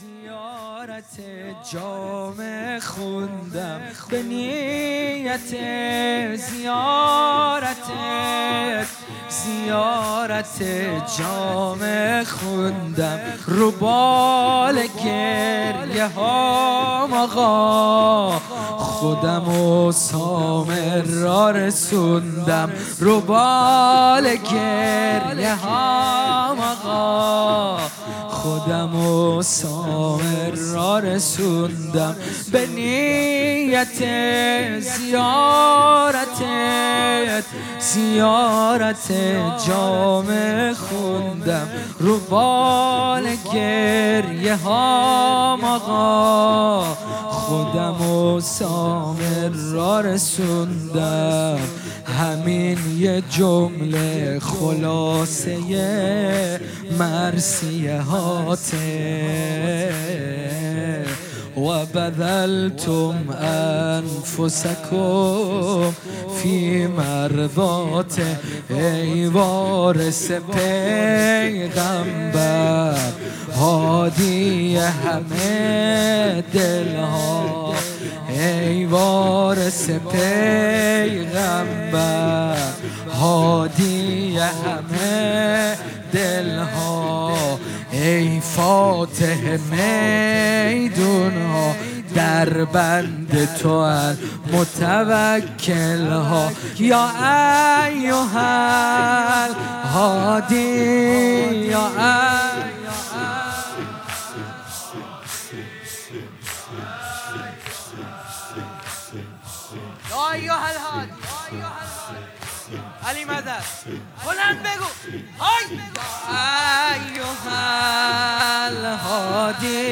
زیارت جام خوندم. به نیت زیارت زیارت جام خوندم. رو بال گریه ها آقا. خودم و سامر را رسوندم. رو بال گریه ها آقا. خودم و سامر را رسوندم. به نیت زیارت زیارت جام خوندم. رو بال گریه ها آقا خودم و سامر را رسوندم. همین یه جمله خلاصه مرسیه هاته. و بذلتم انفسکم فی مرضات ای وارث پیغمبر هادی همه دلها. ای وارث پیغمبر هادی همه دلها. ای فاتح میدون ها در بند تو متوکل ها یا ایوهل هادی یا ایوه علی مدد. بلند بگو. های. ایوه الهادی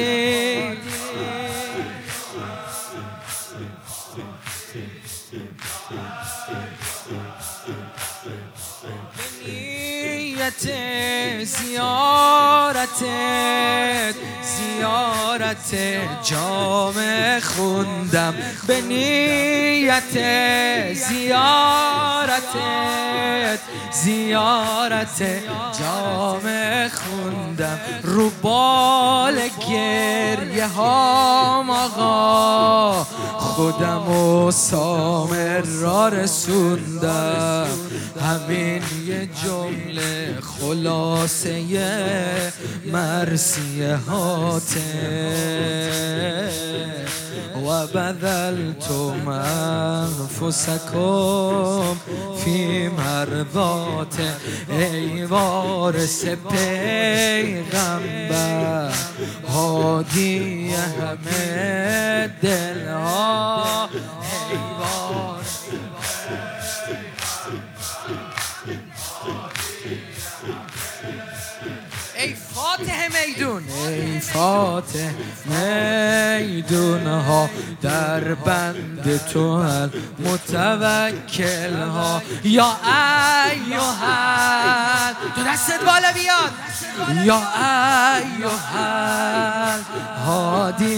نیت زیارت زیارت جام خوندم. به نیت زیارت. زیارت جام خوندم. رو بال گریه ها آقا. خودم و سامر را رسوندم. همین یه جمله خلاصه مرسیه هاته و بذلتم انفسکم فی مرضات ای وارث پیغمبر هادی همه دلها ای میدون. ای فاتح میدون ها در بند تو هر متوکل ها یا ایوهل تو دستت بالا بیاد. یا ایوهل هادی.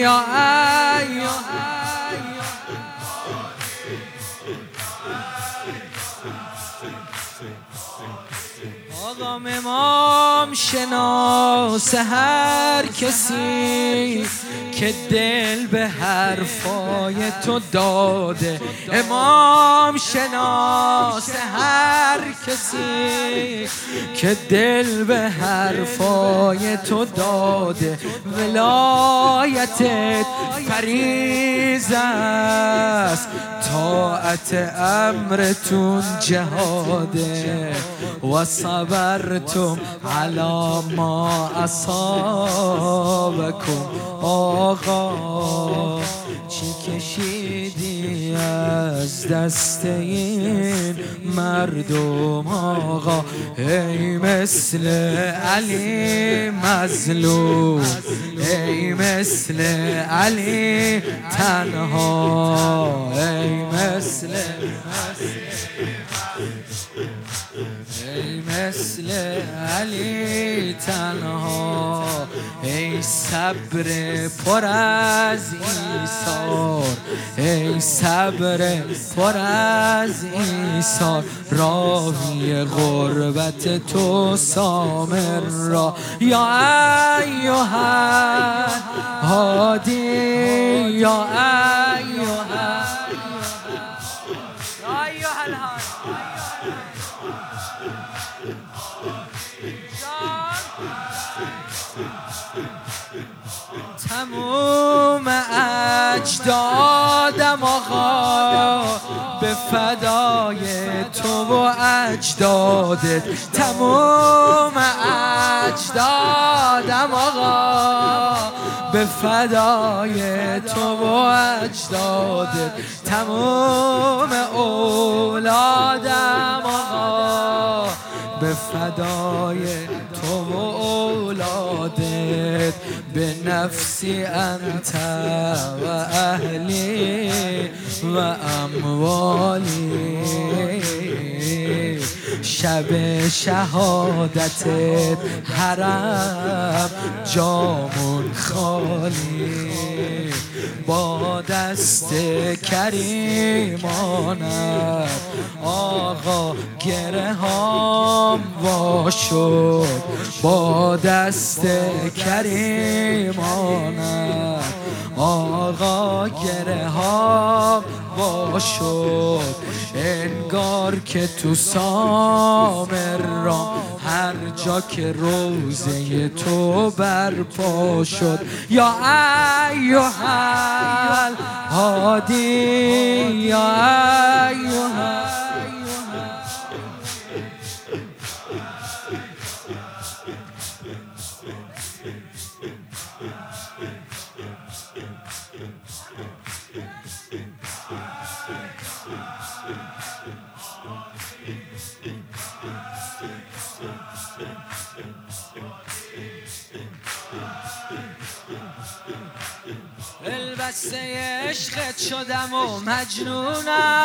یا ایوهل آقام امام شناس هر کسی که دل به حرفای تو داده. امام شناس هر کسی که دل به حرفای تو داده. ولایتت فریز است. طاعت امرتون جهاده و صبرتم علا ما اصابکم. آقا چی کشیدی از دست این مردم؟ آقا ای مثل علی مظلوم ای مثل علی تنها علی تنها ای صبر پر از ایثار ای صبر پر از ایثار راوی غربت تو سامر را. یا ایها هادی یا اجدادم آقا. به فدای تو و اجدادت تموم اجدادم آقا. به فدای تو و اجدادت تموم اولادم آقا. به فدای به نفسی انت و اهلی و اموالی. شب شهادتت حرم جامون خالی. با دست کریمانت آقا گره هام وا شد با دست کریمانت آقا گره ها وا شد انگار که تو سامرام هر جا که روزه تو برپا شد. یا ایوهل هادی یا البسه عشقت شدم و مجنونم.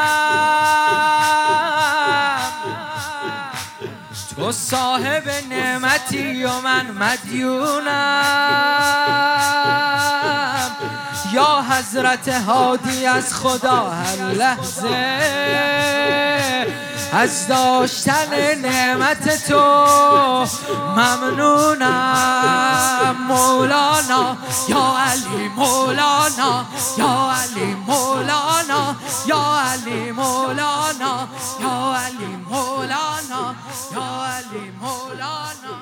تو صاحب نعمتی و من مدیونم. یا حضرت هادی از خدا هر لحظه. از داشتن نعمت تو ممنونم. مولانا یا علی مولانا یا علی مولانا یا علی مولانا یا علی مولانا یا علی مولانا.